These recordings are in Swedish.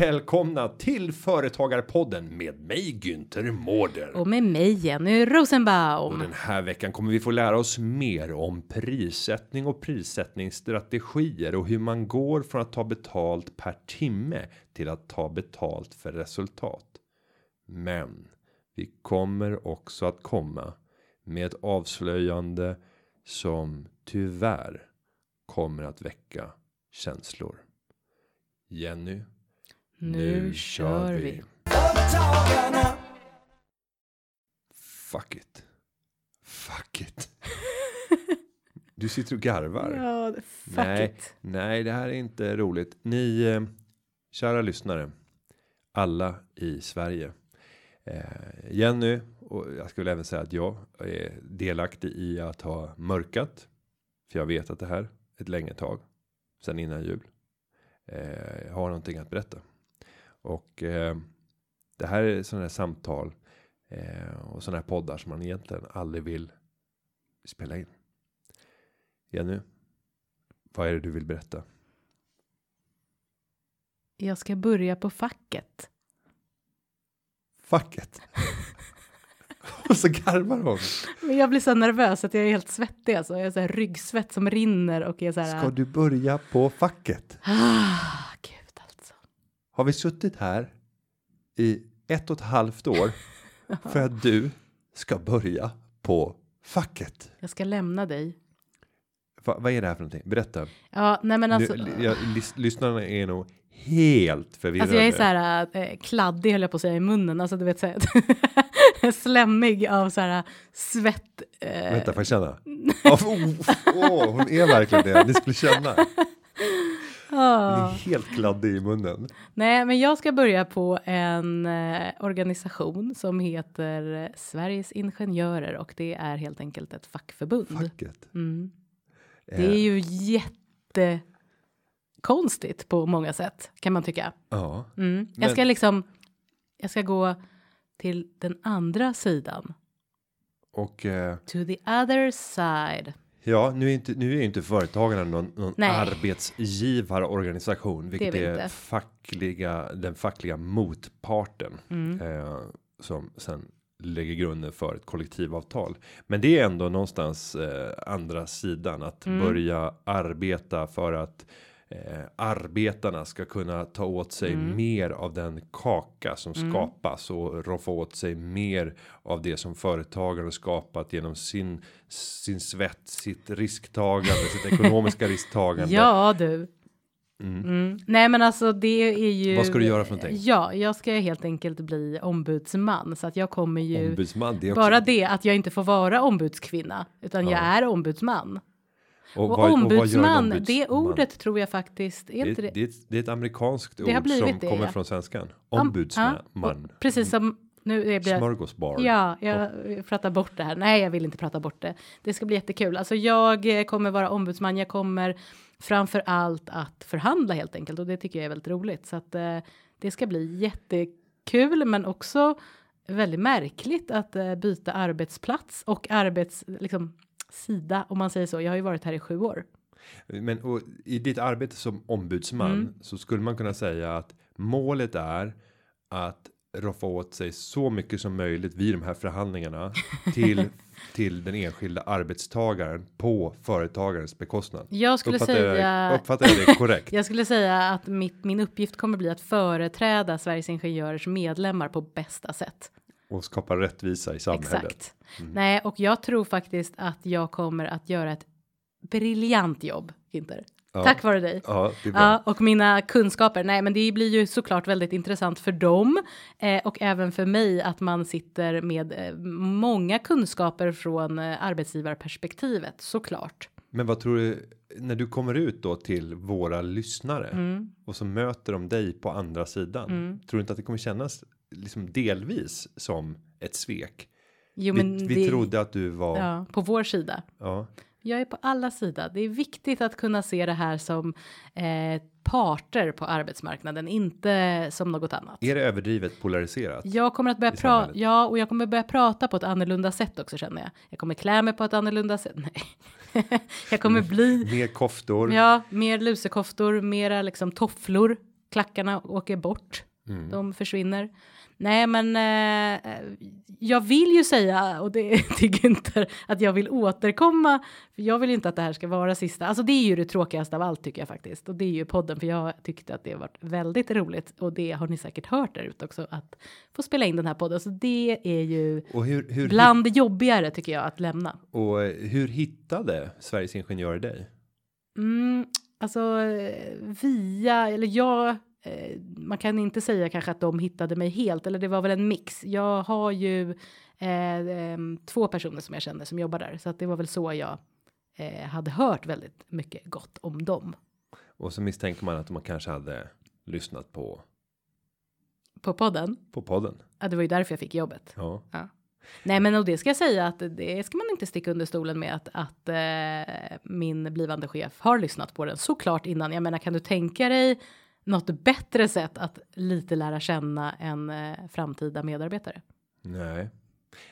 Välkomna till Företagarpodden med mig Günther Mårder. Och med mig Jenny Rosenbaum. Och den här veckan kommer vi få lära oss mer om prissättning och prissättningsstrategier och hur man går från att ta betalt per timme till att ta betalt för resultat. Men vi kommer också att komma med ett avslöjande som tyvärr kommer att väcka känslor. Jenny, Nu kör vi. Fuck it. Fuck it. Du sitter och garvar. Ja, fuck nej, it. nej, det här är inte roligt. Ni eh, kära lyssnare. Alla i Sverige. Eh, Jenny och jag skulle även säga att jag är delaktig i att ha mörkat. För jag vet att det här ett länge tag. Sen innan jul. Eh, har någonting att berätta. Och eh, det här är sådana här samtal. Eh, och sådana här poddar som man egentligen aldrig vill spela in. Jenny. Vad är det du vill berätta? Jag ska börja på facket. Facket. och så garvar hon. Men jag blir så nervös att jag är helt svettig. Alltså. Jag har så här ryggsvett som rinner och är så här. Ska du börja på facket? Ah, gud. Har vi suttit här i ett och ett halvt år för att du ska börja på facket? Jag ska lämna dig. Va, vad är det här för någonting? Berätta. Ja, nej men alltså. nu, jag, lys, lyssnarna är nog helt förvirrade. Alltså jag är så här äh, kladdig höll jag på att säga i munnen. Alltså du vet så här. slemmig av så här svett. eh, Vänta, får jag känna? oh, oh, oh, hon är verkligen det. Ni skulle känna. Är helt kladdig i munnen. Nej, men jag ska börja på en eh, organisation som heter Sveriges Ingenjörer och det är helt enkelt ett fackförbund. Facket. Mm. Eh, Det är ju jättekonstigt på många sätt kan man tycka. Ja. Mm. Jag ska liksom. Jag ska gå till den andra sidan. Och eh, To the other side. Ja, nu är inte nu är inte företagarna någon, någon Nej. arbetsgivarorganisation, vilket vi är inte. fackliga den fackliga motparten Mm. eh, som sen lägger grunden för ett kollektivavtal. Men det är ändå någonstans eh, andra sidan att Mm. börja arbeta för att eh, arbetarna ska kunna ta åt sig Mm. mer av den kaka som skapas och roffa åt sig mer av det som företagare har skapat genom sin sin svett, sitt risktagande, sitt ekonomiska risktagande. Ja du. Mm. Mm. Nej men alltså det är ju. Vad ska du göra för någonting? Ja, jag ska helt enkelt bli ombudsman så att jag kommer ju. Ombudsman, det också, Bara det att jag inte får vara ombudskvinna utan jag Ja. är ombudsman. Och, Och, vad- och ombudsman, det ombudsman? ordet tror jag faktiskt, är Det, inte det, det? det, är ett, det amerikanskt Det ord som det, kommer ja. från svenskan. Ja, Ombudsman. och Precis som, nu är jag Smörgåsbar. Ja, jag pratar bort det här. Nej, jag vill inte prata bort det. Det ska bli jättekul. Alltså jag eh, kommer vara ombudsman. Jag kommer framför allt att förhandla helt enkelt och det tycker jag är väldigt roligt. Så att eh, det ska bli jättekul men också väldigt märkligt att eh, byta arbetsplats och arbets liksom sida om man säger så. Jag har ju varit här i sju år. Men och, i ditt arbete som ombudsman Mm. så skulle man kunna säga att målet är att roffa åt sig så mycket som möjligt vid de här förhandlingarna till till den enskilda arbetstagaren på företagarens bekostnad. Jag skulle uppfattar säga jag, uppfattar jag det korrekt? Jag skulle säga att mitt, min uppgift kommer bli att företräda Sveriges Ingenjörers medlemmar på bästa sätt. Och skapa rättvisa i samhället. Exakt. Nej, och jag tror faktiskt att jag kommer att göra ett briljant jobb, Günther. Ja. Tack vare dig. Ja. Ja, och mina kunskaper. Nej, men det blir ju såklart väldigt intressant för dem eh, och även för mig att man sitter med eh, många kunskaper från eh, arbetsgivarperspektivet såklart. Men vad tror du när du kommer ut då till våra lyssnare Mm. och så möter de dig på andra sidan? Tror du inte att det kommer kännas liksom delvis som ett svek? Jo, Vi, men vi det, trodde att du var. Ja. ja, på vår sida. Jag är på alla sidor. Det är viktigt att kunna se det här som eh, parter på arbetsmarknaden, inte som något annat. Är det överdrivet polariserat? Jag kommer att börja prata, ja, och jag kommer börja prata på ett annorlunda sätt också känner jag. Jag kommer klä mig på ett annorlunda sätt. Nej, jag kommer bli, Mer koftor. ja, mer lusekoftor, mera liksom tofflor. Klackarna åker bort. Mm. De försvinner. Nej, men eh, jag vill ju säga, och det till Günther, att jag vill återkomma. För jag vill inte att det här ska vara sista. Alltså det är ju det tråkigaste av allt tycker jag faktiskt. Och det är ju podden, för jag tyckte att det varit väldigt roligt. Och det har ni säkert hört där ute också, att få spela in den här podden. Så det är ju Och hur, hur, bland det jobbigare tycker jag att lämna. och eh, hur hittade Sveriges Ingenjörer dig? Mm, alltså eh, via, eller jag, eh, man kan inte säga kanske att de hittade mig helt, eller det var väl en mix. Jag har ju eh, em, två personer som jag känner som jobbar där, så att det var väl så jag eh, hade hört väldigt mycket gott om dem Och så misstänker man att man kanske hade lyssnat på på podden. på podden. Ja, det var ju därför jag fick jobbet. Ja, Nej, men och det ska jag säga att det ska man inte sticka under stolen med att, att eh, min blivande chef har lyssnat på den såklart innan. Jag menar, kan du tänka dig något bättre sätt att lite lära känna en eh, framtida medarbetare? nej.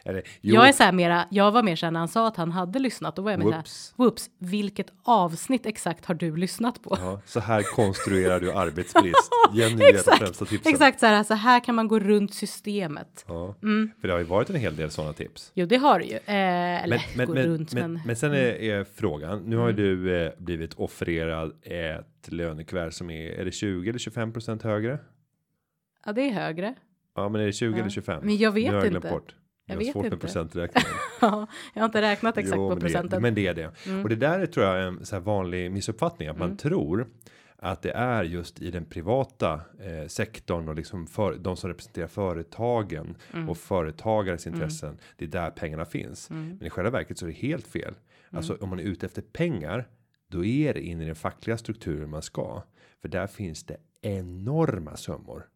Eller, Jag är så här mera, jag var mer så här när han sa att han hade lyssnat, då var jag mer så här, whoops. whoops, vilket avsnitt exakt har du lyssnat på? Ja, så här konstruerar du arbetsbrist. Jenny exakt, främsta tipsen. Exakt så här, så här kan man gå runt systemet. Ja, Mm. för det har ju varit en hel del sådana tips. Jo, det har du ju. Eh, eller Men, men, gå men, runt, men, men, Mm. men sen är, är frågan. Nu har ju du eh, blivit offererad ett lönekuvert som är. Är det 20 eller 25 procent högre? ja, det är högre. Ja, men är det 20 Ja. eller 25? Men jag vet jag inte. Bort. Jag har vet svårt med inte. procenträkningen. Ja, jag har inte räknat exakt Jo, på men procenten. Det, men det är det. Mm. Och det där är tror jag en så här vanlig missuppfattning att man tror att det är just i den privata eh, sektorn och liksom för de som representerar företagen Mm. och företagares intressen. Det är där pengarna finns. Mm. Men i själva verket så är det helt fel. Alltså om man är ute efter pengar, då är det in i den fackliga strukturen man ska, för där finns det enorma summor.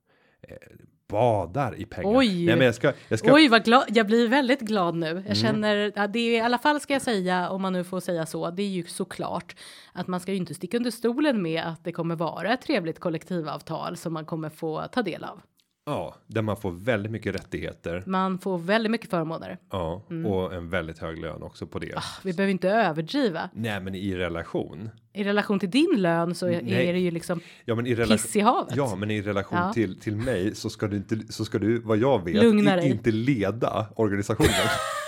Eh, badar i pengar. Oj. Nej, men jag ska. Jag ska. Oj, vad glad. Jag blir väldigt glad nu. Jag Mm. känner, ja, det är i alla fall ska jag säga, om man nu får säga så, det är ju såklart att man ska ju inte sticka under stolen med att det kommer vara ett trevligt kollektivavtal som man kommer få ta del av. Ja, där man får väldigt mycket rättigheter. Man får väldigt mycket förmåner. Ja, Mm. och en väldigt hög lön också på det. Vi behöver inte överdriva. Nej, men i relation. I relation till din lön så Nej. är det ju liksom Ja, men i relation. piss i havet. Ja, men i relation Ja. till till mig så ska du inte så ska du vad jag vet i, inte leda organisationen.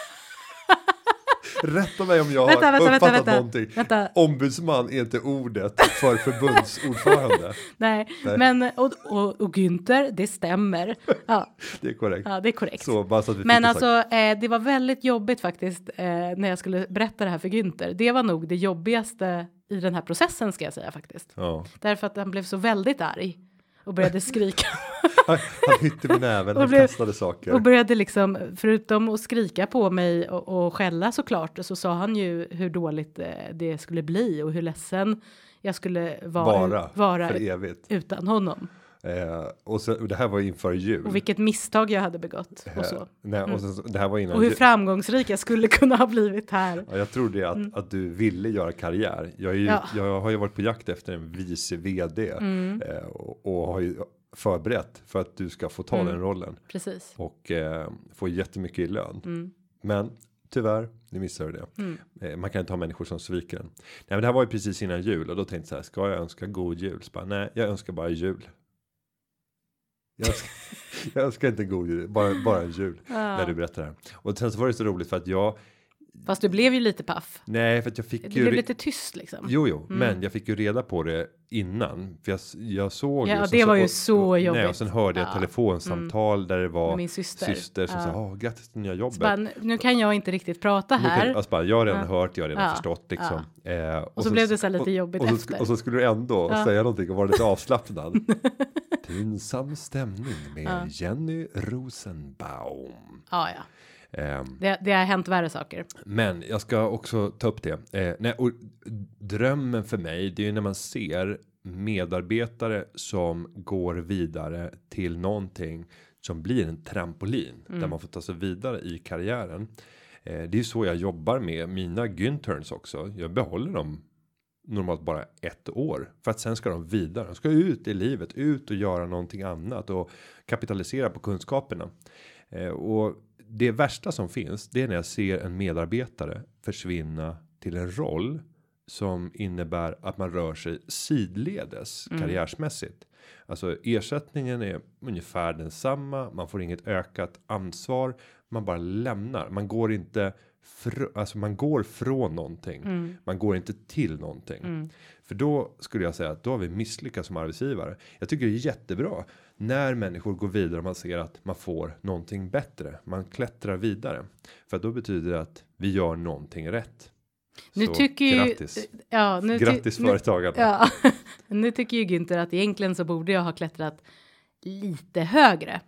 Rätta mig om jag har Vänta, vänta, uppfattat vänta, vänta. någonting. Vänta. Ombudsman är inte ordet för förbundsordförande. Nej, Nej. men och, och, och Günther, det stämmer. Ja, Det är korrekt. ja det är korrekt. Så bara så att vi Men alltså eh, det var väldigt jobbigt faktiskt eh, när jag skulle berätta det här för Günther. Det var nog det jobbigaste i den här processen ska jag säga faktiskt. Ja. Därför att han blev så väldigt arg och började skrika. Han, hytte med näven, han kastade saker. och började liksom förutom att skrika på mig och, och skälla såklart så sa han ju hur dåligt eh, det skulle bli och hur ledsen jag skulle vara, Vara, vara utan honom Eh, och, så, och det här var inför jul. och vilket misstag jag hade begått och så Eh, nej, och sen, så- det här var innan och hur jul. framgångsrik jag skulle kunna ha blivit här. Ja, jag tror det att, att du ville göra karriär. Jag, är ju, Ja. jag har ju varit på jakt efter en vice vd Mm. eh, och, och har ju förberett för att du ska få ta Mm. den rollen Precis. och eh, få jättemycket i lön. Mm. Men tyvärr, nu missar du det. Mm. Eh, man kan inte ha människor som sviker en. Nej, men det här var ju precis innan jul och då tänkte jag så här, ska jag önska god jul? Så bara, nej, jag önskar bara jul. Jag önskar, jag önskar inte god jul, bara, bara en jul. När du berättar det här. Och sen så var det så roligt för att jag, Fast du blev ju lite paff. nej för att jag fick Det ju. blev lite tyst liksom. Jo, jo, Mm. men jag fick ju reda på det innan. För jag, jag såg Ja, och det sen var ju och- så och, Nej, jobbigt. och sen hörde jag Ja. telefonsamtal där det var Med min syster. syster som Ja. sa, åh, grattis till nya Så jobbet. bara, nu kan jag inte riktigt prata Nu kan- här. alltså bara, jag har redan Ja. hört, jag har redan Ja. förstått liksom. Eh, och, så blev det så här lite jobbigt och, och, efter. Så, och så skulle du ändå Ja. säga någonting och vara lite avslappnad. Pinsam stämning med Ja. Jenny Rosenbaum. Ja, ja. Ehm, Det, det har hänt värre saker. Men jag ska också ta upp det. Eh, nej, och drömmen för mig, det är ju när man ser medarbetare som går vidare till någonting som blir en trampolin där man får ta sig vidare i karriären. Eh, det är så jag jobbar med mina Günterns också. Jag behåller dem normalt bara ett år för att sen ska de vidare. De ska ut i livet, ut och göra någonting annat och kapitalisera på kunskaperna. Eh, och det värsta som finns, det är när jag ser en medarbetare försvinna till en roll som innebär att man rör sig sidledes Mm. karriärsmässigt. Alltså ersättningen är ungefär densamma. Man får inget ökat ansvar. Man bara lämnar. Man går inte fr- alltså man går från någonting. Mm. Man går inte till någonting. För då skulle jag säga att då har vi misslyckats som arbetsgivare. Jag tycker det är jättebra när människor går vidare och man ser att man får någonting bättre. Man klättrar vidare för då betyder det att vi gör någonting rätt. Nu Så tycker ju, grattis. ja, nu Grattis företagarna. Ja, nu tycker ju Günther att egentligen så borde jag ha klättrat lite högre.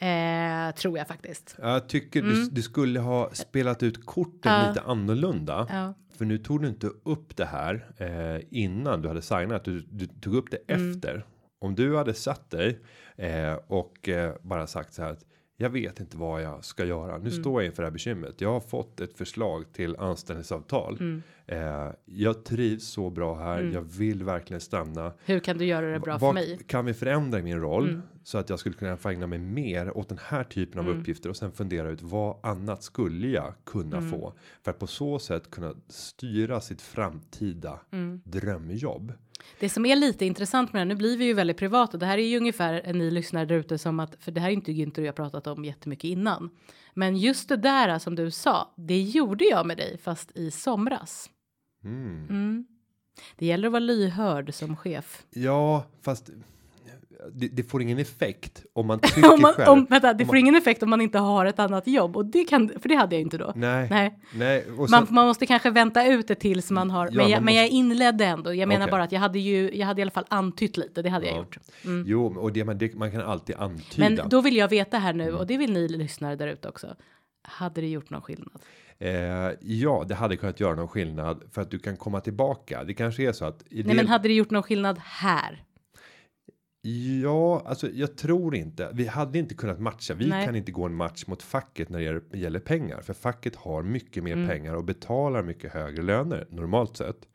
Eh, tror jag faktiskt. Jag tycker du, du skulle ha spelat ut korten Mm. Ja. lite annorlunda. Ja. För nu tog du inte upp det här eh, innan du hade signat. Du, du tog upp det Mm. efter. Om du hade satt dig eh, och eh, bara sagt så här att jag vet inte vad jag ska göra. Nu Mm. står jag inför det här bekymret. Jag har fått ett förslag till anställningsavtal. Mm. Eh, jag trivs så bra här. Jag vill verkligen stanna. Hur kan du göra det bra för Vad mig? Mm. kan vi förändra min roll så att jag skulle kunna få ägna mig mer åt den här typen av Mm. uppgifter och sen fundera ut vad annat skulle jag kunna Mm. få för att på så sätt kunna styra sitt framtida Mm. drömjobb. Det som är lite intressant med det här, nu blir vi ju väldigt privata. Det här är ju ungefär ni lyssnare där ute som att, för det här är inte Günther och jag pratat om jättemycket innan. Men just det där som du sa, det gjorde jag med dig fast i somras. Mm. Mm. Det gäller att vara lyhörd som chef. Ja, fast det, det får ingen effekt om man tycker om man, själv. om, vänta, det om får man- ingen effekt om man inte har ett annat jobb och det kan, för det hade jag inte då. Nej, Nej. nej. Och Man, sen, man måste kanske vänta ut det tills man har, Ja, men, jag, man men jag måste- inledde ändå. Jag menar Okej. bara att jag hade ju, jag hade i alla fall antytt lite, det hade jag Ja. gjort. Mm. Jo, och det, man, det, man kan alltid antyda. Men då vill jag veta här Mm. nu, och det vill ni lyssnare där ute också. Hade det gjort någon skillnad? Eh, ja, det hade kunnat göra någon skillnad för att du kan komma tillbaka. Det kanske är så att Nej, det, men hade det gjort någon skillnad här? Ja, alltså jag tror inte. Vi hade inte kunnat matcha. Vi Nej. kan inte gå en match mot facket när det gäller, pengar, för facket har mycket Mm. mer pengar och betalar mycket högre löner normalt sett.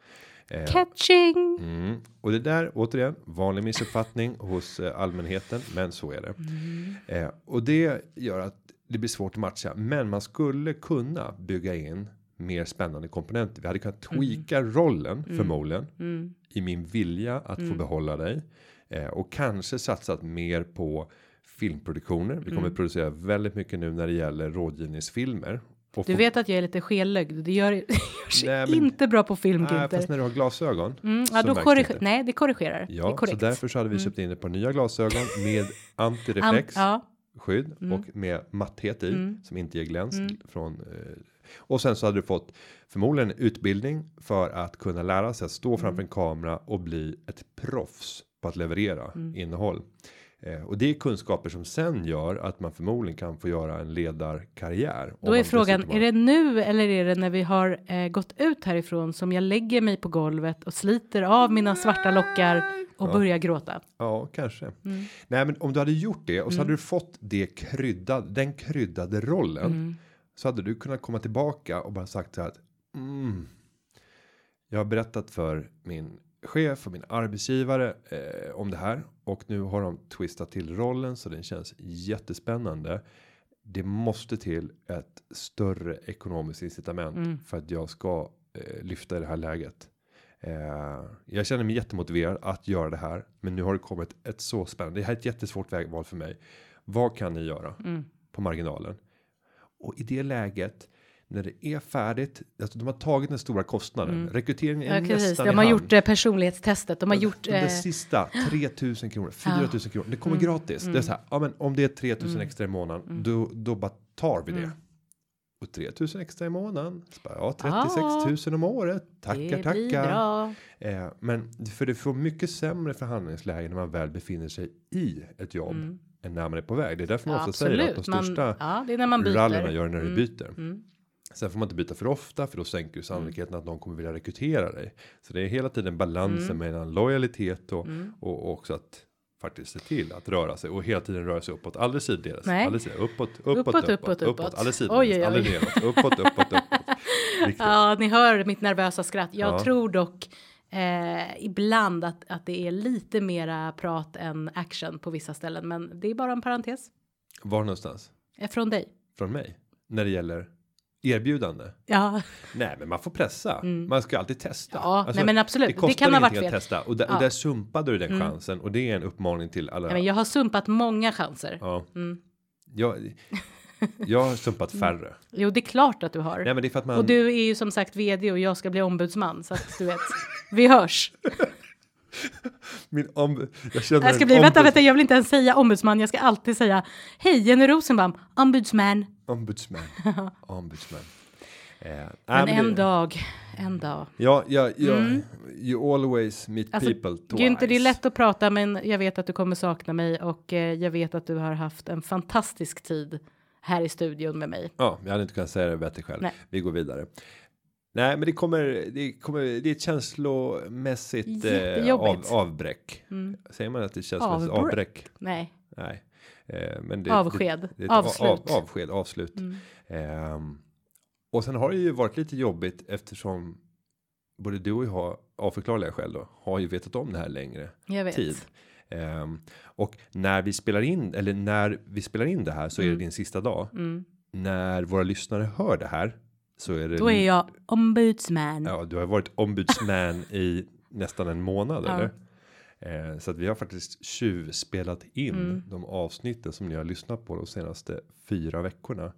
Eh, Catching! mm. Och det där återigen vanlig missuppfattning hos eh, allmänheten, men så är det. Mm. Eh, och det gör att det blir svårt att matcha, men man skulle kunna bygga in mer spännande komponenter. Vi hade kunnat tweaka rollen förmodligen Mm. i min vilja att få behålla dig eh, och kanske satsat mer på filmproduktioner. Vi Mm. kommer producera väldigt mycket nu när det gäller rådgivningsfilmer. Och Du vet att jag är lite skellögd. Det gör, det gör sig Nej, men- inte bra på film, Nej, fast när du har glasögon. Mm, så ja, då det korriger, nej, det korrigerar. det Ja, så korrekt. därför så hade vi köpt in ett par nya glasögon med An- antireflex ja, skydd Mm. och med matthet i som inte ger gläns från eh, och sen så hade du fått förmodligen utbildning för att kunna lära sig att stå Mm. framför en kamera och bli ett proffs på att leverera Mm. innehåll. Eh, och det är kunskaper som sen gör att man förmodligen kan få göra en ledarkarriär. då är frågan, är det nu eller är det när vi har eh, gått ut härifrån som jag lägger mig på golvet och sliter av mina svarta lockar och Ja. börjar gråta? Ja, kanske. Mm. Nej, men om du hade gjort det och så hade du fått det kryddad, den kryddade rollen. Mm. Så hade du kunnat komma tillbaka och bara sagt så här att. Mm, jag har berättat för min chef och min arbetsgivare eh, om det här och nu har de twistat till rollen så den känns jättespännande. Det måste till ett större ekonomiskt incitament Mm. för att jag ska eh, lyfta i det här läget. Eh, jag känner mig jättemotiverad att göra det här, men nu har det kommit ett så spännande. Det här är ett jättesvårt vägval för mig. Vad kan ni göra Mm. på marginalen? Och i det läget när det är färdigt, alltså de har tagit den stora kostnaden. Rekryteringen är Mm. Ja, precis. nästan De i har hamn. gjort eh, personlighetstestet. De har gjort... De där Eh, sista 3000 kronor, 4000 kronor. Det kommer gratis. Det är så här, ja men om det är 3000 extra i månaden, då, då bara tar vi det. Och 3000 extra i månaden, så bara, ja 36 000 om året. Tackar, det tackar. Eh, men för det får mycket sämre förhandlingsläge när man väl befinner sig i ett jobb än när man är på väg. Det är därför man Ja, ofta säger att de absolut. Man- största ja, det är när man byter. rallyna gör när du Mm. byter. Mm. Sen får man inte byta för ofta för då sänker ju sannolikheten att någon kommer vilja rekrytera dig. Så det är hela tiden balansen Mm. mellan lojalitet och, och, och också att faktiskt se till att röra sig och hela tiden röra sig uppåt. Aldrig sidledes. Aldrig sidledes. Uppåt, uppåt, Uppåt, uppåt, uppåt. Aldrig sidledes. Aldrig neråt. Uppåt, uppåt, uppåt. Ja, ni hör mitt nervösa skratt. Jag Ja. tror dock eh, ibland att, att det är lite mera prat än action på vissa ställen, men det är bara en parentes. Var någonstans? Eh, Från dig. Från mig? När det gäller erbjudande? Ja, Nej, men man får pressa. Man ska alltid testa. Mm. Alltså, Ja, nej, men absolut. Det Det kan ha varit fel. att testa. Och, där, Ja. Mm. och där sumpade du den chansen. Och det är en uppmaning till alla. nej, men jag har sumpat många chanser. Ja. Mm. Jag, jag har sumpat färre. Jo, det är klart att du har. Nej, men det är för att man. Och du är ju som sagt vd och jag ska bli ombudsman så att du vet. Vi hörs. Min om, jag känner Jag ska bli, vänta, ombud- vänta, jag vill inte ens säga ombudsman. Jag ska alltid säga hej Jenny Rosenbaum, ombudsman. Ombudsman. Ombudsman. Eh, Men det- en dag, en dag. Ja, ja, ja. You always meet Alltså, people twice. Günther, det är lätt att prata, men jag vet att du kommer sakna mig och eh, jag vet att du har haft en fantastisk tid här i studion med mig. Ja, jag hade inte kunnat säga det bättre själv. Nej. Vi går vidare. Nej, men det kommer. Det kommer. Det är ett känslomässigt eh, av, avbräck. Mm. Säger man att det känslomässigt Avbräck? avbräck? Nej, Nej, eh, men det, Avsked. Det, det Avslut. Av, avsked, avslut. Mm. Ehm, och sen har det ju varit lite jobbigt eftersom både du och jag av förklarliga skäl då har ju vetat om det här längre tid. Ehm, och när vi spelar in eller när vi spelar in det här så är det din sista dag. Mm. När våra lyssnare hör det här så är det. Då är jag ombudsman. Ja, du har varit ombudsman i nästan en månad Ja. eller? Eh, så att vi har faktiskt tjuvspelat in Mm. de avsnitten som ni har lyssnat på de senaste fyra veckorna.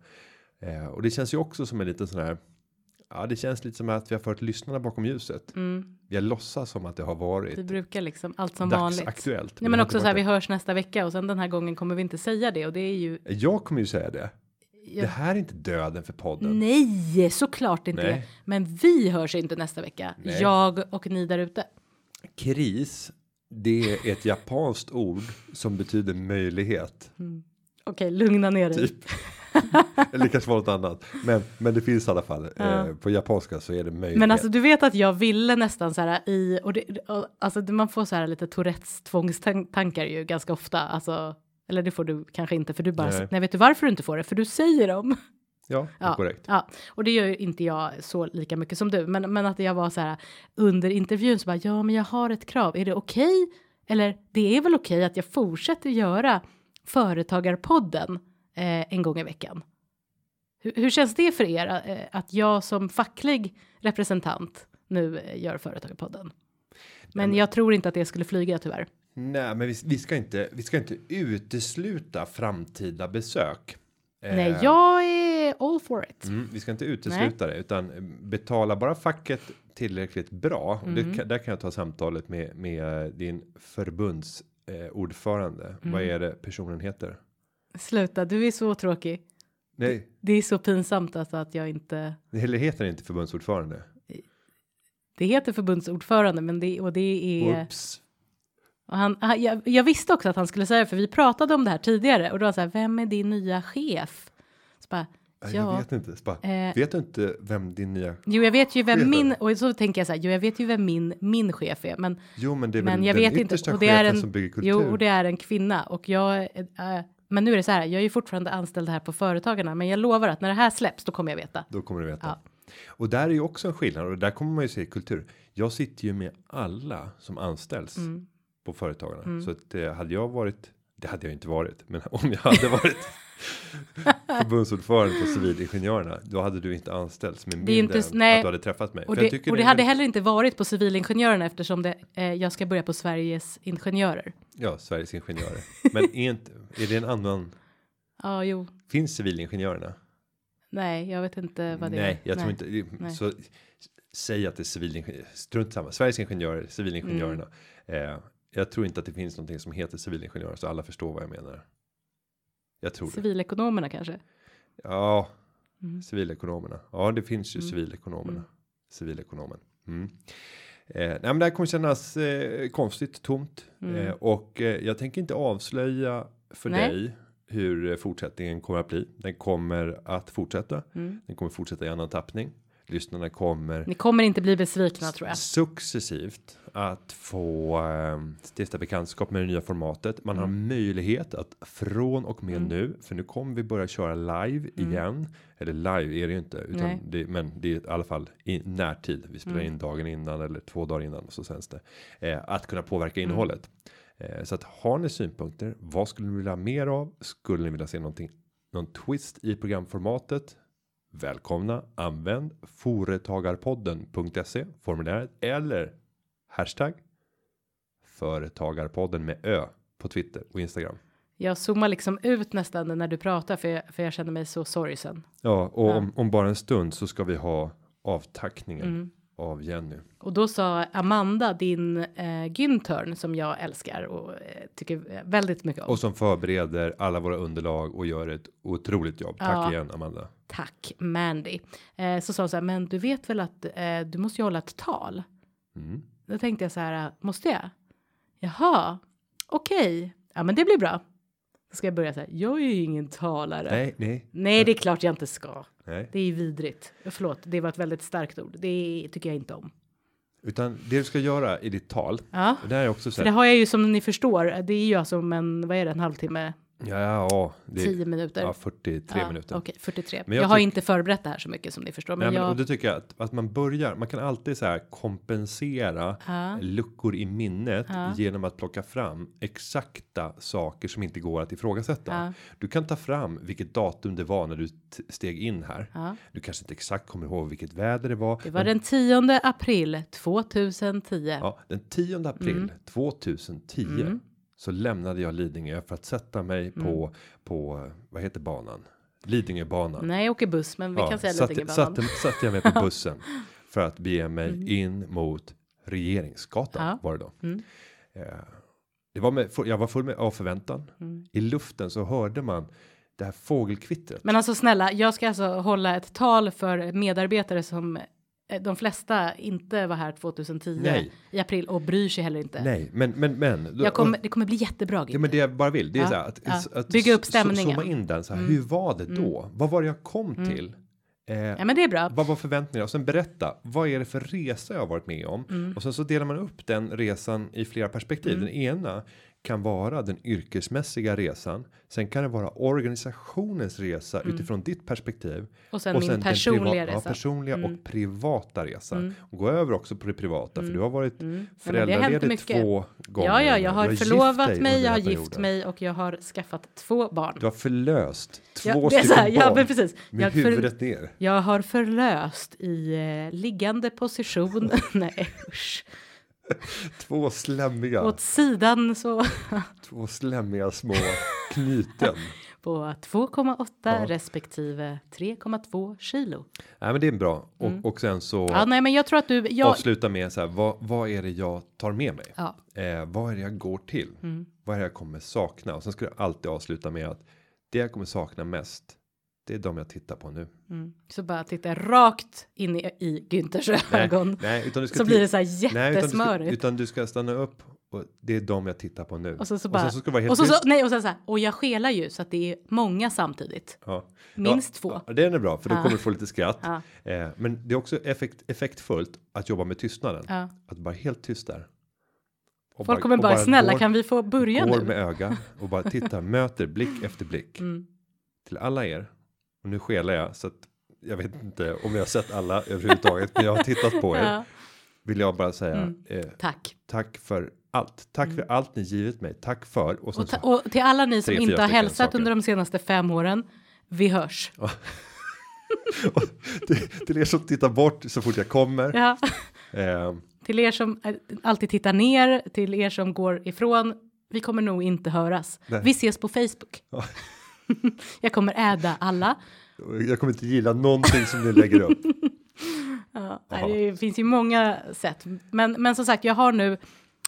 Eh, och det känns ju också som en liten sån här. Ja, det känns lite som att vi har fört lyssnarna bakom ljuset. Mm. Vi har låtsats som att det har Vi varit brukar liksom allt som vanligt. dagsaktuellt. Ja, men det också så här, vi varit hörs nästa vecka och sen den här gången kommer vi inte säga det och det är ju. det. Jag kommer ju säga det. Ja, Det här är inte döden för podden. nej, såklart inte. Nej. Men vi hörs inte nästa vecka. Nej. Jag och ni där ute. Kris. Det är ett japanskt ord som betyder möjlighet. Okej, lugna ner dig. Typ. Eller kanske var något annat. Men, men det finns i alla fall. Ja. Eh, på japanska så är det möjlighet. Men alltså du vet att jag ville nästan så här i och, det, och alltså man får så här lite Tourettes tvångstankar ju ganska ofta. Alltså, eller det får du kanske inte för du bara, Nej. nej. vet du varför du inte får det? För du säger dem. Ja, Ja, korrekt. ja, och det gör ju inte jag så lika mycket som du, men, men att jag var så här under intervjun så bara, ja, men jag har ett krav, är det okej? Eller det är väl okej att jag fortsätter göra Företagarpodden eh, en gång i veckan? Hur, hur känns det för er eh, att jag som facklig representant nu eh, gör Företagarpodden? Men jag tror inte att det skulle flyga tyvärr. Nej, men vi, vi ska inte. Vi ska inte utesluta framtida besök. Eh, Nej, jag är all for it. Mm, vi ska inte utesluta det utan eh, betala bara facket tillräckligt bra. Mm. det, där kan jag ta samtalet med med din förbunds eh, ordförande. Vad Mm. är det personen heter? Sluta, du är så tråkig. Nej, Det är så pinsamt alltså att jag inte eller heter det inte förbundsordförande? Det heter förbundsordförande, men det och det är Oops. Och han. han- Jag, jag visste också att han skulle säga det, för vi pratade om det här tidigare och då var så här. Vem är din nya chef? Så bara, Ja, ja, Jag vet inte. Så bara, eh, vet du inte vem din nya? jo, jag vet ju vem min och så tänker jag så här. Jo, jag vet ju vem min min chef är, men Jo, men det är men jag den vet inte. Och det är chefen en som bygger kultur. jo, och det är en kvinna och jag. Äh, men nu är det så här. Jag är ju fortfarande anställd här på Företagarna, men jag lovar att när det här släpps, då kommer jag veta. Då kommer du veta. Ja. Och där är ju också en skillnad och där kommer man ju se kultur. Jag sitter ju med alla som anställs Mm. På företagarna så att det hade jag varit. Det hade jag inte varit, men om jag hade varit förbundsordförande på civilingenjörerna, då hade du inte anställts med Det mindre inte- nej. att du hade träffat mig. Och det, och det är hade heller inte varit på civilingenjörerna eftersom det, eh, jag ska börja på Sveriges ingenjörer. Ja, Sveriges ingenjörer. Men är inte är det en annan? Ja, jo. Finns civilingenjörerna? Nej, jag vet inte vad det är. Nej, jag tror Nej. inte. Nej. Så säg att det är civilingenjörer. Strunt samma. Sveriges ingenjörer, civilingenjörerna. Mm. Eh, jag tror inte att det finns någonting som heter civilingenjör så alla förstår vad jag menar. Jag tror det. Civilekonomerna kanske. Ja, Mm. civilekonomerna. Ja, det finns ju Mm. civilekonomerna. Mm. Civilekonomen. Mm. Eh, nej, men det här kommer kännas eh, konstigt, tomt Mm. eh, och eh, jag tänker inte avslöja för Nej. dig hur eh, fortsättningen kommer att bli. Den kommer att fortsätta. Mm. Den kommer fortsätta i annan tappning. Lyssnarna kommer Ni kommer inte bli besvikna tror jag. successivt att få eh, stifta bekantskap med det nya formatet. Man har möjlighet att från och med nu, för nu kommer vi börja köra live igen. Eller live är det ju inte, utan det, men det är i alla fall i närtid. Vi spelar in dagen innan eller två dagar innan och så sänds det. Eh, att kunna påverka innehållet. Eh, så att har ni synpunkter, vad skulle ni vilja ha mer av? Skulle ni vilja se någonting, någon twist i programformatet? Välkomna, använd företagarpodden.se formuläret eller hashtag företagarpodden med ö på Twitter och Instagram. Jag zoomar liksom ut nästan när du pratar för jag, för jag känner mig så sorgsen. Ja, och Ja. Om, om bara en stund så ska vi ha avtackningen Mm. Av Jenny. Och då sa Amanda, din eh, Güntern som jag älskar och eh, tycker väldigt mycket om. Och som förbereder alla våra underlag och gör ett otroligt jobb. Tack Ja. igen Amanda. Tack Mandy. Eh, så sa hon så här, men du vet väl att eh, du måste ju hålla ett tal. Mm. Då tänkte jag så här, måste jag? Jaha, okej, ja men det blir bra. Då ska jag börja så här, jag är ju ingen talare. Nej, nej, Nej, det är klart jag inte ska. nej. Det är vidrigt. Förlåt, det var ett väldigt starkt ord. Det tycker jag inte om. Utan det du ska göra i ditt tal. Ja, det här är också så för det här. har jag ju som ni förstår. Det är ju alltså om en, vad är det, en halvtimme, Ja, det tio är minuter. ja, 43 Ja, minuter. Okej, 43. Men jag, jag har inte förberett det här så mycket som ni förstår. Men, Nej, men, jag, och det tycker jag att, att man börjar. Man kan alltid så här kompensera Ja. luckor i minnet Ja. genom att plocka fram exakta saker som inte går att ifrågasätta. Ja. Du kan ta fram vilket datum det var när du steg in här. Du kanske inte exakt kommer ihåg vilket väder det var. Det var den 10 april 2010. Ja, den 10 april Mm. 2010 så lämnade jag Lidingö för att sätta mig Mm. på på vad heter banan? Lidingöbanan. Nej, jag åker buss, men vi kan säga Lidingöbanan. satte, satte jag mig på bussen för att bege mig in mot Regeringsgatan Mm. Ja. var det då. Mm. Eh, det var med, jag var full med av förväntan. Mm. I luften så hörde man det här fågelkvittret. Men alltså snälla, jag ska alltså hålla ett tal för medarbetare som de flesta inte var här 2010 Nej. i april och bryr sig heller inte. Nej, men men men. Jag kommer, det kommer bli jättebra. Ja, men det jag bara vill, det är Ja, så här att, ja. att Bygga upp stämningen. Mm. Zooma in den så här. Hur var det då? Vad var det jag kom till? Eh, Ja, men det är bra. Vad var förväntningarna? Och sen berätta, vad är det för resa jag har varit med om? Mm. Och sen så delar man upp den resan i flera perspektiv. Den ena kan vara den yrkesmässiga resan. Sen kan det vara organisationens resa utifrån ditt perspektiv. Och sen och min den personliga priva- Ja, resa. Mm. personliga och privata resan. Och gå över också på det privata. För du har varit Mm. Ja, har föräldraledig mycket. två gånger. Ja, ja, jag har gift förlovat mig, jag har gift perioden. mig och jag har skaffat två barn. Du har förlöst två Ja, stycken här, ja, barn men precis. med Jag, för, huvudet ner. jag har förlöst i eh, liggande position. Nej, usch. Två slämmiga, Åt sidan så två slämmiga små knyten. på 2,8 Ja. respektive 3,2 kilo. Nej, men det är bra. Och, och sen så Mm. Ja, nej, men jag tror att du, jag, avsluta med så här. Vad, vad är det jag tar med mig? ja, Eh, vad är det jag går till? Mm. Vad är det jag kommer sakna? Och sen ska du alltid avsluta med att det jag kommer sakna mest. Det är de jag tittar på nu. mm. så bara titta rakt in i, i Günthers ögon. nej, utan du ska Så blir det så här Nej, utan du, ska, jättesmörigt. utan du ska stanna upp och det är de jag tittar på nu. Och så, så bara, och sen så ska vara helt och så, så, nej, och sen så här, och jag skelar ju så att det är många samtidigt. Ja. Minst ja, två. Ja, den är bra för då Ja. kommer du få lite skratt. Ja. Eh, men det är också effekt, effektfullt att jobba med tystnaden. Ja. Att bara helt tyst där. Och Folk kommer och bara, snälla går, kan vi få börja går nu? med öga och bara tittar, möter blick efter blick. Mm. Till alla er. Och nu skelar jag så att jag vet inte om jag har sett alla överhuvudtaget. men jag har tittat på er. Ja, Vill jag bara säga Mm. eh, tack. tack för allt. Tack för allt ni givit mig. Tack för. Och Och, ta, och till alla ni som inte har hälsat saker. under de senaste fem åren. Vi hörs. till, till er som tittar bort så fort jag kommer. Ja. Eh, Till er som eh, alltid tittar ner, till er som går ifrån. Vi kommer nog inte höras. Nej. Vi ses på Facebook. Ja. Jag kommer äda alla. jag kommer inte gilla någonting som ni lägger upp. Ja, det finns ju många sätt. Men, men som sagt, jag har nu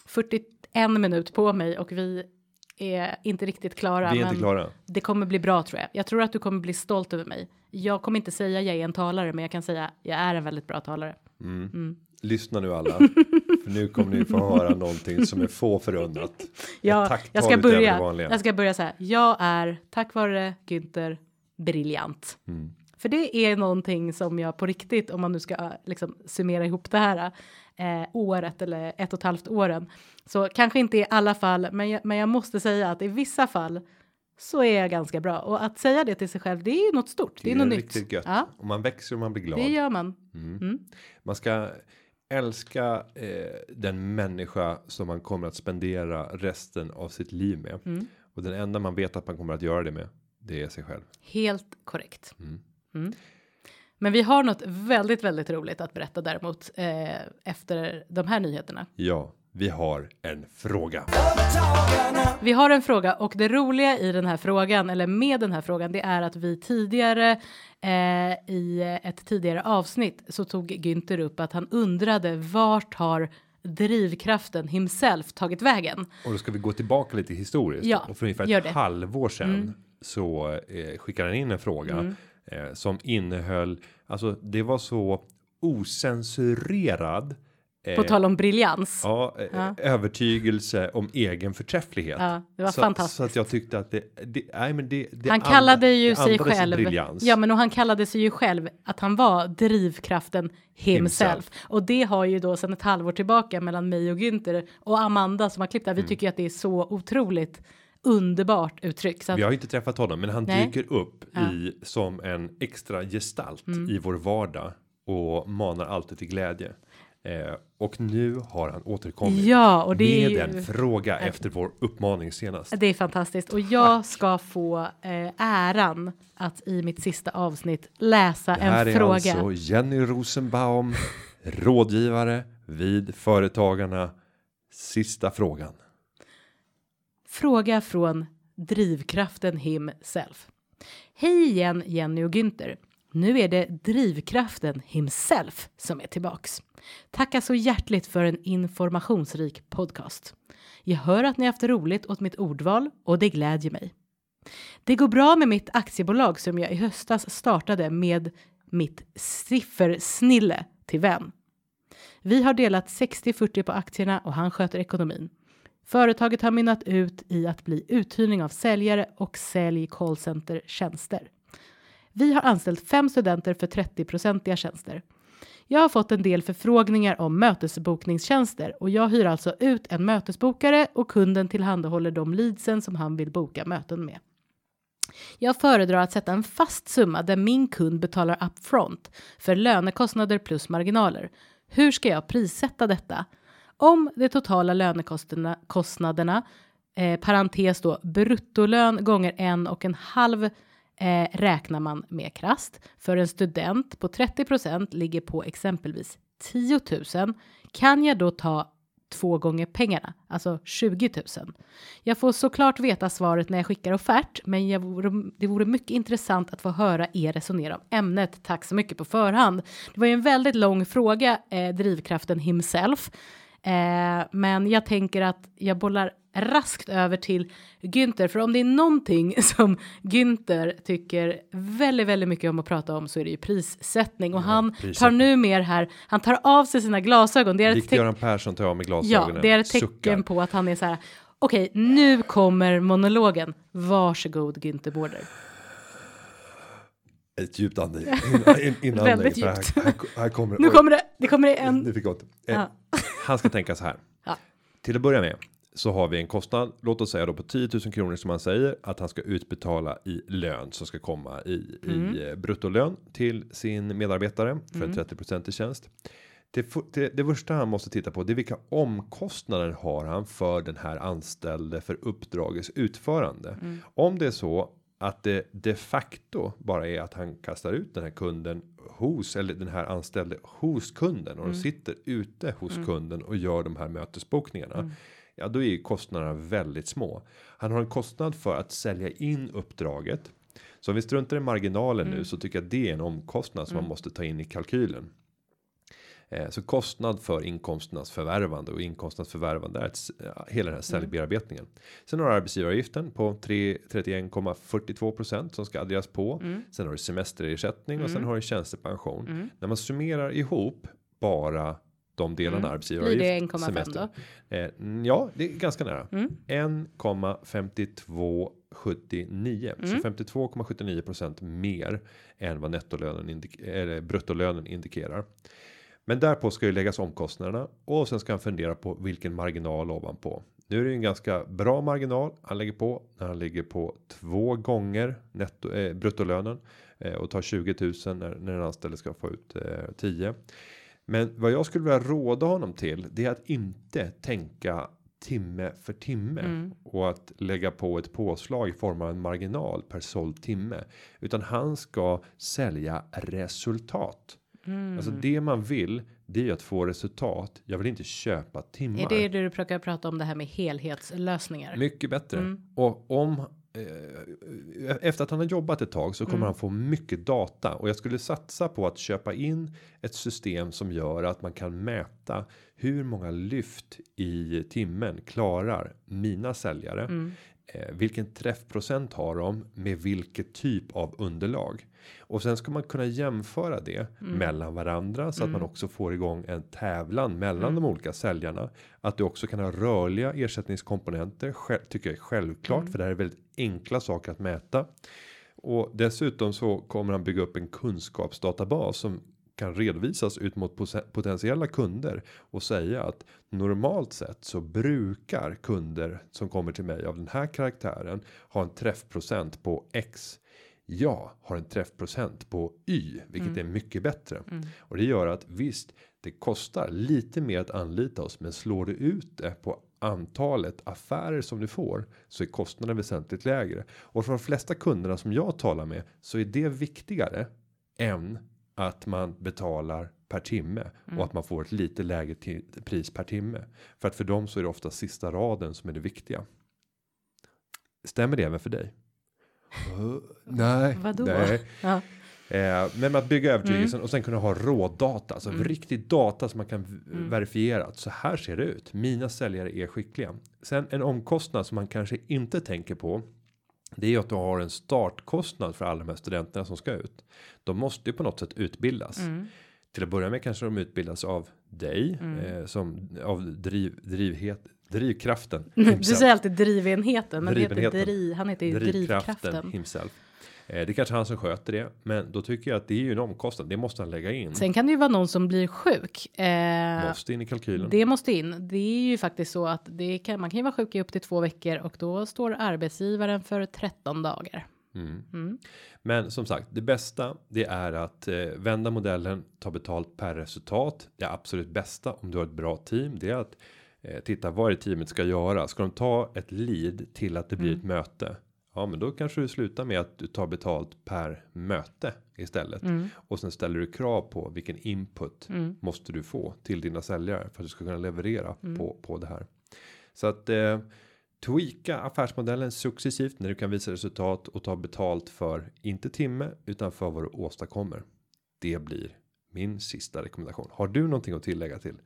41 minut på mig och vi är inte riktigt klara. Vi är inte klara. Det kommer bli bra tror jag. Jag tror att du kommer bli stolt över mig. Jag kommer inte säga jag är en talare, men jag kan säga jag är en väldigt bra talare. Lyssna nu alla. För nu kommer ni få höra någonting som är få förunnat. Tacktal jag ska det börja. Jag ska börja så här. Jag är tack vare Günther briljant. Mm. för det är någonting som jag på riktigt, om man nu ska eh, liksom summera ihop det här eh, året eller ett och ett halvt åren, så kanske inte i alla fall, men jag, men jag måste säga att i vissa fall så är jag ganska bra och att säga det till sig själv, det är ju något stort. Det, är något nytt. gött. Ja, Och man växer och man blir glad. det gör man. Mm. Mm. Man ska älska eh, den människa som man kommer att spendera resten av sitt liv med. Mm. Och den enda man vet att man kommer att göra det med. Det är sig själv. Helt korrekt. Mm. Mm. Men vi har något väldigt, väldigt roligt att berätta däremot eh, efter de här nyheterna. Ja, vi har en fråga. Vi har en fråga och det roliga i den här frågan eller med den här frågan det är att vi tidigare eh, i ett tidigare avsnitt så tog Günther upp att han undrade vart har drivkraften himself tagit vägen? Och då ska vi gå tillbaka lite historiskt. Ja, och för ungefär ett halvår sedan Mm. så eh, skickade han in en fråga Mm. eh, som innehöll. Alltså, det var så osensurerad. Eh, På tal om briljans. Ja, eh, Ja. övertygelse om egen förträfflighet. Ja, det var så, fantastiskt. Så att jag tyckte att det, det nej men det, det han and- kallade ju det sig själv. Briljans. Ja, men och han kallade sig ju själv att han var drivkraften himself. Himself. Och det har ju då sedan ett halvår tillbaka mellan mig och Günther och Amanda som har klippt. Mm. här. Vi tycker ju att det är så otroligt underbart uttryck. Så att, Vi har ju inte träffat honom, men han Nej. dyker upp Ja. Mm. i som en extra gestalt i vår vardag och manar alltid till glädje. Eh, och nu har han återkommit ja, och det är med ju, en fråga efter vår uppmaning senast. det är fantastiskt. Och jag ska få eh, äran att i mitt sista avsnitt läsa Det här en är fråga. alltså Jenny Rosenbaum, rådgivare vid Företagarna. Sista frågan. Fråga från drivkraften himself. Hej igen Jenny och Günther. Nu är det drivkraften himself som är tillbaks. Tackar så hjärtligt för en informationsrik podcast. Jag hör att ni haft roligt åt mitt ordval och det glädjer mig. Det går bra med mitt aktiebolag som jag i höstas startade med mitt siffersnille till vän. Vi har delat 60-40 på aktierna och han sköter ekonomin. Företaget har mynnat ut i att bli uthyrning av säljare och sälj callcenter tjänster. Vi har anställt fem studenter för 30-procentiga tjänster. Jag har fått en del förfrågningar om mötesbokningstjänster och jag hyr alltså ut en mötesbokare och kunden tillhandahåller de leadsen som han vill boka möten med. Jag föredrar att sätta en fast summa där min kund betalar upfront för lönekostnader plus marginaler. Hur ska jag prissätta detta? Om de totala lönekostnaderna kostnaderna, eh, parentes då bruttolön gånger en och en halv eh, räknar man med krast. För en student på 30% ligger på exempelvis 10 000 kan jag då ta två gånger pengarna, alltså 20 000. Jag får såklart veta svaret när jag skickar offert, men jag vore, det vore mycket intressant att få höra er resonera om ämnet. Tack så mycket på förhand. Det var ju en väldigt lång fråga, eh, drivkraften himself. Eh, men jag tänker att jag bollar raskt över till Günther, för om det är någonting som Günther tycker väldigt, väldigt mycket om att prata om så är det ju prissättning och han tar prissättning. nu mer här. Han tar av sig sina glasögon. Det är Likt Göran Persson tar av Ja, glasögonen. det är ett tecken suckar. på att han är så här. Okej, nu kommer monologen. Varsågod Günther Bårder. Ett djupt ande. In, in, inandning, Väldigt djupt. Här, här, här kommer Nu oj, kommer det. Det kommer det en. Nu fick jag. Eh. Han ska tänka så här. Ja. Till att börja med så har vi en kostnad. Låt oss säga då på 10 000 kronor som han säger att han ska utbetala i lön som ska komma i, Mm. i eh, bruttolön till sin medarbetare för en 30 i tjänst. Det, det, det första han måste titta på det är vilka omkostnader har han för den här anställde för uppdragets utförande. Om det är så att det de facto bara är att han kastar ut den här kunden hos eller den här anställde hos kunden och de sitter ute hos kunden och gör de här mötesbokningarna. Ja, då är ju kostnaderna väldigt små. Han har en kostnad för att sälja in uppdraget. Så om vi struntar i marginalen nu så tycker jag det är en omkostnad som man måste ta in i kalkylen. Eh, Så kostnad för inkomsternas förvärvande och inkomsternas förvärvande är ett, ja, hela den här säljbearbetningen. Sen har du arbetsgivaravgiften på 3 31,42% som ska adderas på. Sen har du semesterersättning och sen har du tjänstepension. När man summerar ihop bara de delarna Mm. arbetsgivaravgift. Blir det 1,5 semester. Eh, mm, ja, det är ganska nära. Mm. 1,5279 så 52,79 procent mer än vad nettolönen eller bruttolönen indikerar. Men därpå ska ju läggas omkostnaderna och sen ska han fundera på vilken marginal ovanpå. Nu är det ju en ganska bra marginal han lägger på när han ligger på två gånger netto eh, bruttolönen eh, och tar 20 000 när, när den anställde ska få ut eh, 10. Men vad jag skulle vilja råda honom till det är att inte tänka timme för timme Mm. och att lägga på ett påslag i form av en marginal per såld timme, utan han ska sälja resultat. Mm. Alltså det man vill, det är ju att få resultat. Jag vill inte köpa timmar. Är det det du brukar prata om det här med helhetslösningar? Mycket bättre. Mm. Och om eh, efter att han har jobbat ett tag så kommer Mm. han få mycket data och jag skulle satsa på att köpa in ett system som gör att man kan mäta hur många lyft i timmen klarar mina säljare. Mm. Eh, vilken träffprocent har de med vilket typ av underlag och sen ska man kunna jämföra det Mm. mellan varandra så att man också får igång en tävlan mellan de olika säljarna. Att du också kan ha rörliga ersättningskomponenter själv, tycker jag är självklart för det här är väldigt enkla saker att mäta. Och dessutom så kommer han bygga upp en kunskapsdatabas som kan redovisas ut mot potentiella kunder och säga att normalt sett så brukar kunder som kommer till mig av den här karaktären ha en träffprocent på X. Jag har en träffprocent på Y, vilket är mycket bättre. Och det gör att visst, det kostar lite mer att anlita oss, men slår du ut det på antalet affärer som du får så är kostnaden väsentligt lägre. Och för de flesta kunderna som jag talar med så är det viktigare än att man betalar per timme och att man får ett lite lägre pris per timme för att för dem så är det ofta sista raden som är det viktiga. Stämmer det även för dig? Uh, nej, Vadå? nej. Ja. Eh, men att bygga övertygelsen och sen kunna ha rådata, alltså riktig data som man kan v- verifiera att så här ser det ut. Mina säljare är skickliga. Sen en omkostnad som man kanske inte tänker på. Det är ju att du har en startkostnad för alla de här studenterna som ska ut. De måste ju på något sätt utbildas. Mm. Till att börja med kanske de utbildas av dig eh, som av driv, drivhet, drivkraften. Du himself. säger alltid drivenheten, men det heter Drivenheten. dri, han heter ju drivkraften drivkraften. himself. Eh, det är kanske han som sköter det, men då tycker jag att det är ju en omkostnad. Det måste han lägga in. Sen kan det ju vara någon som blir sjuk. Eh, måste in i kalkylen. det måste in. Det är ju faktiskt så att det kan, man kan ju vara sjuk i upp till två veckor och då står arbetsgivaren för 13 dagar. Mm. Mm. Men som sagt, det bästa det är att eh, vända modellen, ta betalt per resultat. Det absolut bästa om du har ett bra team, det är att eh, titta vad är det teamet ska göra. Ska de ta ett lead till att det blir ett möte? Ja, men då kanske du slutar med att du tar betalt per möte istället och sen ställer du krav på vilken input måste du få till dina säljare för att du ska kunna leverera på på det här. Så att eh, tweaka affärsmodellen successivt när du kan visa resultat och ta betalt för inte timme utan för vad du åstadkommer. Det blir min sista rekommendation. Har du någonting att tillägga till?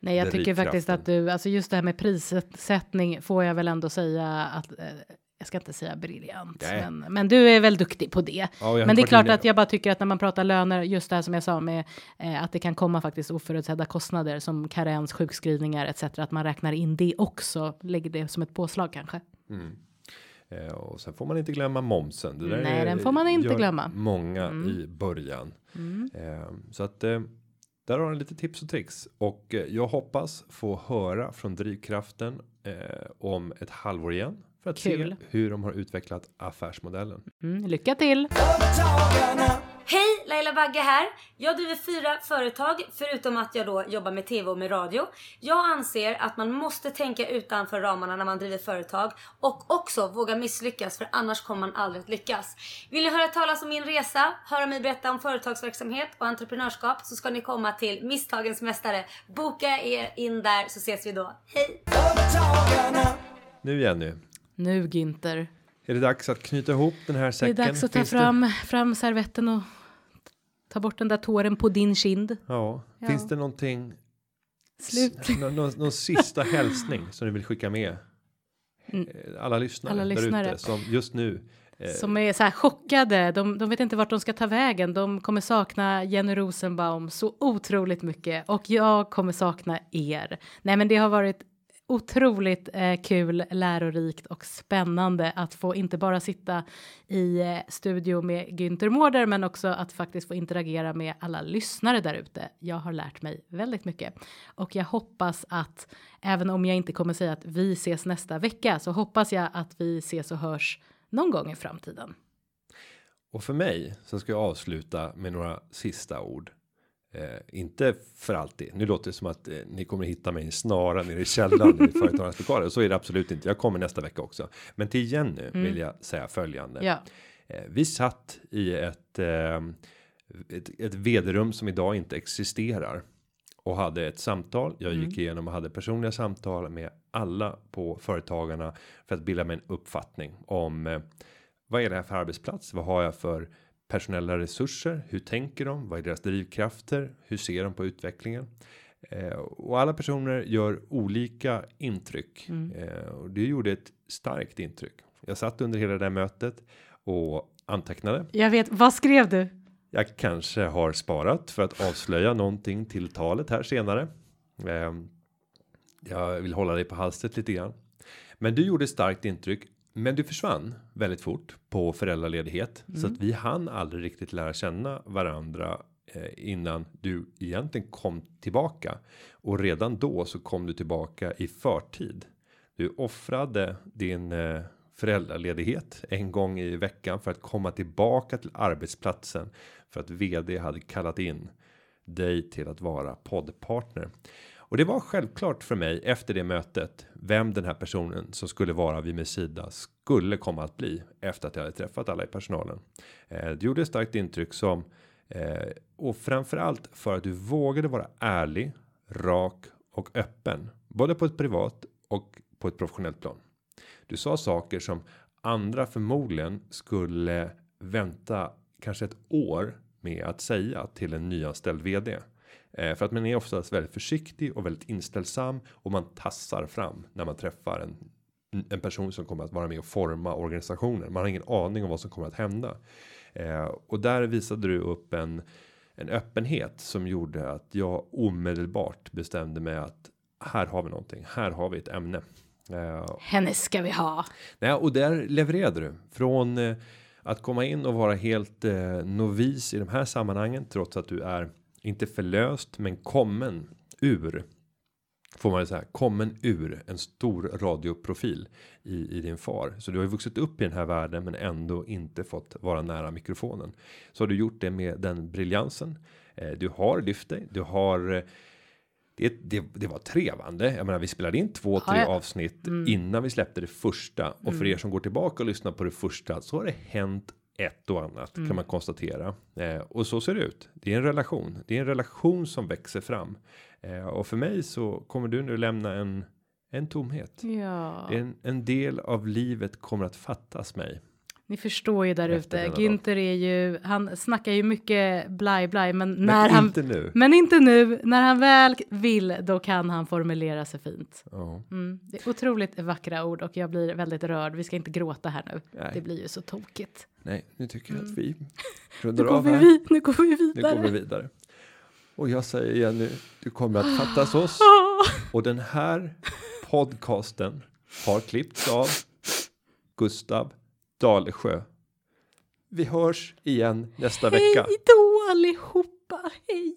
Nej, jag tycker faktiskt att du, alltså just det här med prissättning får jag väl ändå säga att eh, jag ska inte säga briljant, Nej. men, men du är väl duktig på det. Ja, men det är klart inne- att jag bara tycker att när man pratar löner, just det här som jag sa med eh, att det kan komma faktiskt oförutsedda kostnader som karens, sjukskrivningar etc. Att man räknar in det också, lägger det som ett påslag kanske. Eh, och sen får man inte glömma momsen. Det där Nej, är- den får man inte glömma. Många Mm. i början. Eh, så att eh, där har du lite tips och tricks och eh, jag hoppas få höra från drivkraften eh, om ett halvår igen för att Kul. se hur de har utvecklat affärsmodellen. Mm, lycka till! Hej, Laila Bagge här. Jag driver fyra företag förutom att jag då jobbar med TV och med radio. Jag anser att man måste tänka utanför ramarna när man driver företag och också våga misslyckas för annars kommer man aldrig att lyckas. Vill ni höra talas om min resa, höra mig berätta om företagsverksamhet och entreprenörskap så ska ni komma till Misstagens Mästare. Boka er in där så ses vi då. Hej! Nu Jenny, Nu Günther, är det dags att knyta ihop den här det är säcken? dags att ta Finns det- fram, fram servetten och ta bort den där tåren på din kind. Ja, Ja. finns det någonting? Slut. Någon, någon, någon sista hälsning som du vill skicka med? Mm. Eh, Alla lyssnare, Alla lyssnare. ute som just nu Som är så här chockade. De, de vet inte vart de ska ta vägen. De kommer sakna Jenny Rosenbaum så otroligt mycket och jag kommer sakna er. Nej, men det har varit otroligt eh, kul, lärorikt och spännande att få inte bara sitta i eh, studio med Günther Mårder men också att faktiskt få interagera med alla lyssnare där ute. Jag har lärt mig väldigt mycket och jag hoppas att även om jag inte kommer säga att vi ses nästa vecka så hoppas jag att vi ses och hörs någon gång i framtiden. Och för mig så ska jag avsluta med några sista ord. Eh, inte för alltid. Nu låter det som att eh, ni kommer hitta mig i snara nere i källaren i företagarnas lokaler. Så är det absolut inte. Jag kommer nästa vecka också. Men till Jenny mm. vill jag säga följande. Ja. Eh, vi satt i ett, eh, ett, ett vederum som idag inte existerar och hade ett samtal. Jag gick mm. igenom och hade personliga samtal med alla på företagarna för att bilda mig en uppfattning om eh, vad är det här för arbetsplats? Vad har jag för personella resurser? Hur tänker de? Vad är deras drivkrafter? Hur ser de på utvecklingen? Eh, och alla personer gör olika intryck mm. eh, och det gjorde ett starkt intryck. Jag satt under hela det här mötet och antecknade. Jag vet. Vad skrev du? Jag kanske har sparat för att avslöja någonting till talet här senare. Eh, jag vill hålla dig på halset lite grann. Men du gjorde starkt intryck men du försvann väldigt fort på föräldraledighet mm. så att vi hann aldrig riktigt lära känna varandra eh, innan du egentligen kom tillbaka och redan då så kom du tillbaka i förtid. Du offrade din eh, föräldraledighet en gång i veckan för att komma tillbaka till arbetsplatsen för att vd hade kallat in dig till att vara poddpartner och det var självklart för mig efter det mötet vem den här personen som skulle vara vid min sida skulle komma att bli efter att jag hade träffat alla i personalen. Eh, det gjorde ett starkt intryck som och och framförallt för att du vågade vara ärlig, rak och öppen både på ett privat och på ett professionellt plan. Du sa saker som andra förmodligen skulle vänta kanske ett år med att säga till en nyanställd vd. Eh, för att man är oftast väldigt försiktig och väldigt inställsam och man tassar fram när man träffar en en person som kommer att vara med och forma organisationen. Man har ingen aning om vad som kommer att hända. Eh, och där visade du upp en, en öppenhet som gjorde att jag omedelbart bestämde mig att här har vi någonting. Här har vi ett ämne. Eh, Henne ska vi ha. Nej, och där levererade du från att komma in och vara helt novis i de här sammanhangen trots att du är inte förlöst men kommen ur får man säga kommen ur en stor radioprofil i, i din far. Så du har ju vuxit upp i den här världen men ändå inte fått vara nära mikrofonen. Så har du gjort det med den briljansen. Eh, du har lyft dig. Du har eh, det, det, det var trevande. Jag menar, vi spelade in två, tre ja, avsnitt mm. innan vi släppte det första och mm. för er som går tillbaka och lyssnar på det första så har det hänt ett och annat mm. kan man konstatera eh, och så ser det ut. Det är en relation. Det är en relation som växer fram eh, och för mig så kommer du nu lämna en en tomhet. Ja. En, en del av livet kommer att fattas mig. Ni förstår ju där ute. Günther är ju, han snackar ju mycket blaj blaj, men, men när han, inte nu. Men inte nu. När han väl vill, då kan han formulera sig fint. Oh. Mm, det är otroligt vackra ord och jag blir väldigt rörd. Vi ska inte gråta här nu. Nej. Det blir ju så tokigt. Nej, nu tycker jag att vi mm. rundar av här. Vi, nu går vi vidare. Nu går vi vidare. Och jag säger igen nu, du kommer att fattas oss. Och den här podcasten har klippts av Gustav Dalsjö. Vi hörs igen nästa Hej vecka. Hej då allihopa. Hej,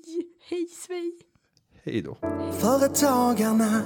hej svej. Hej då. Företagarna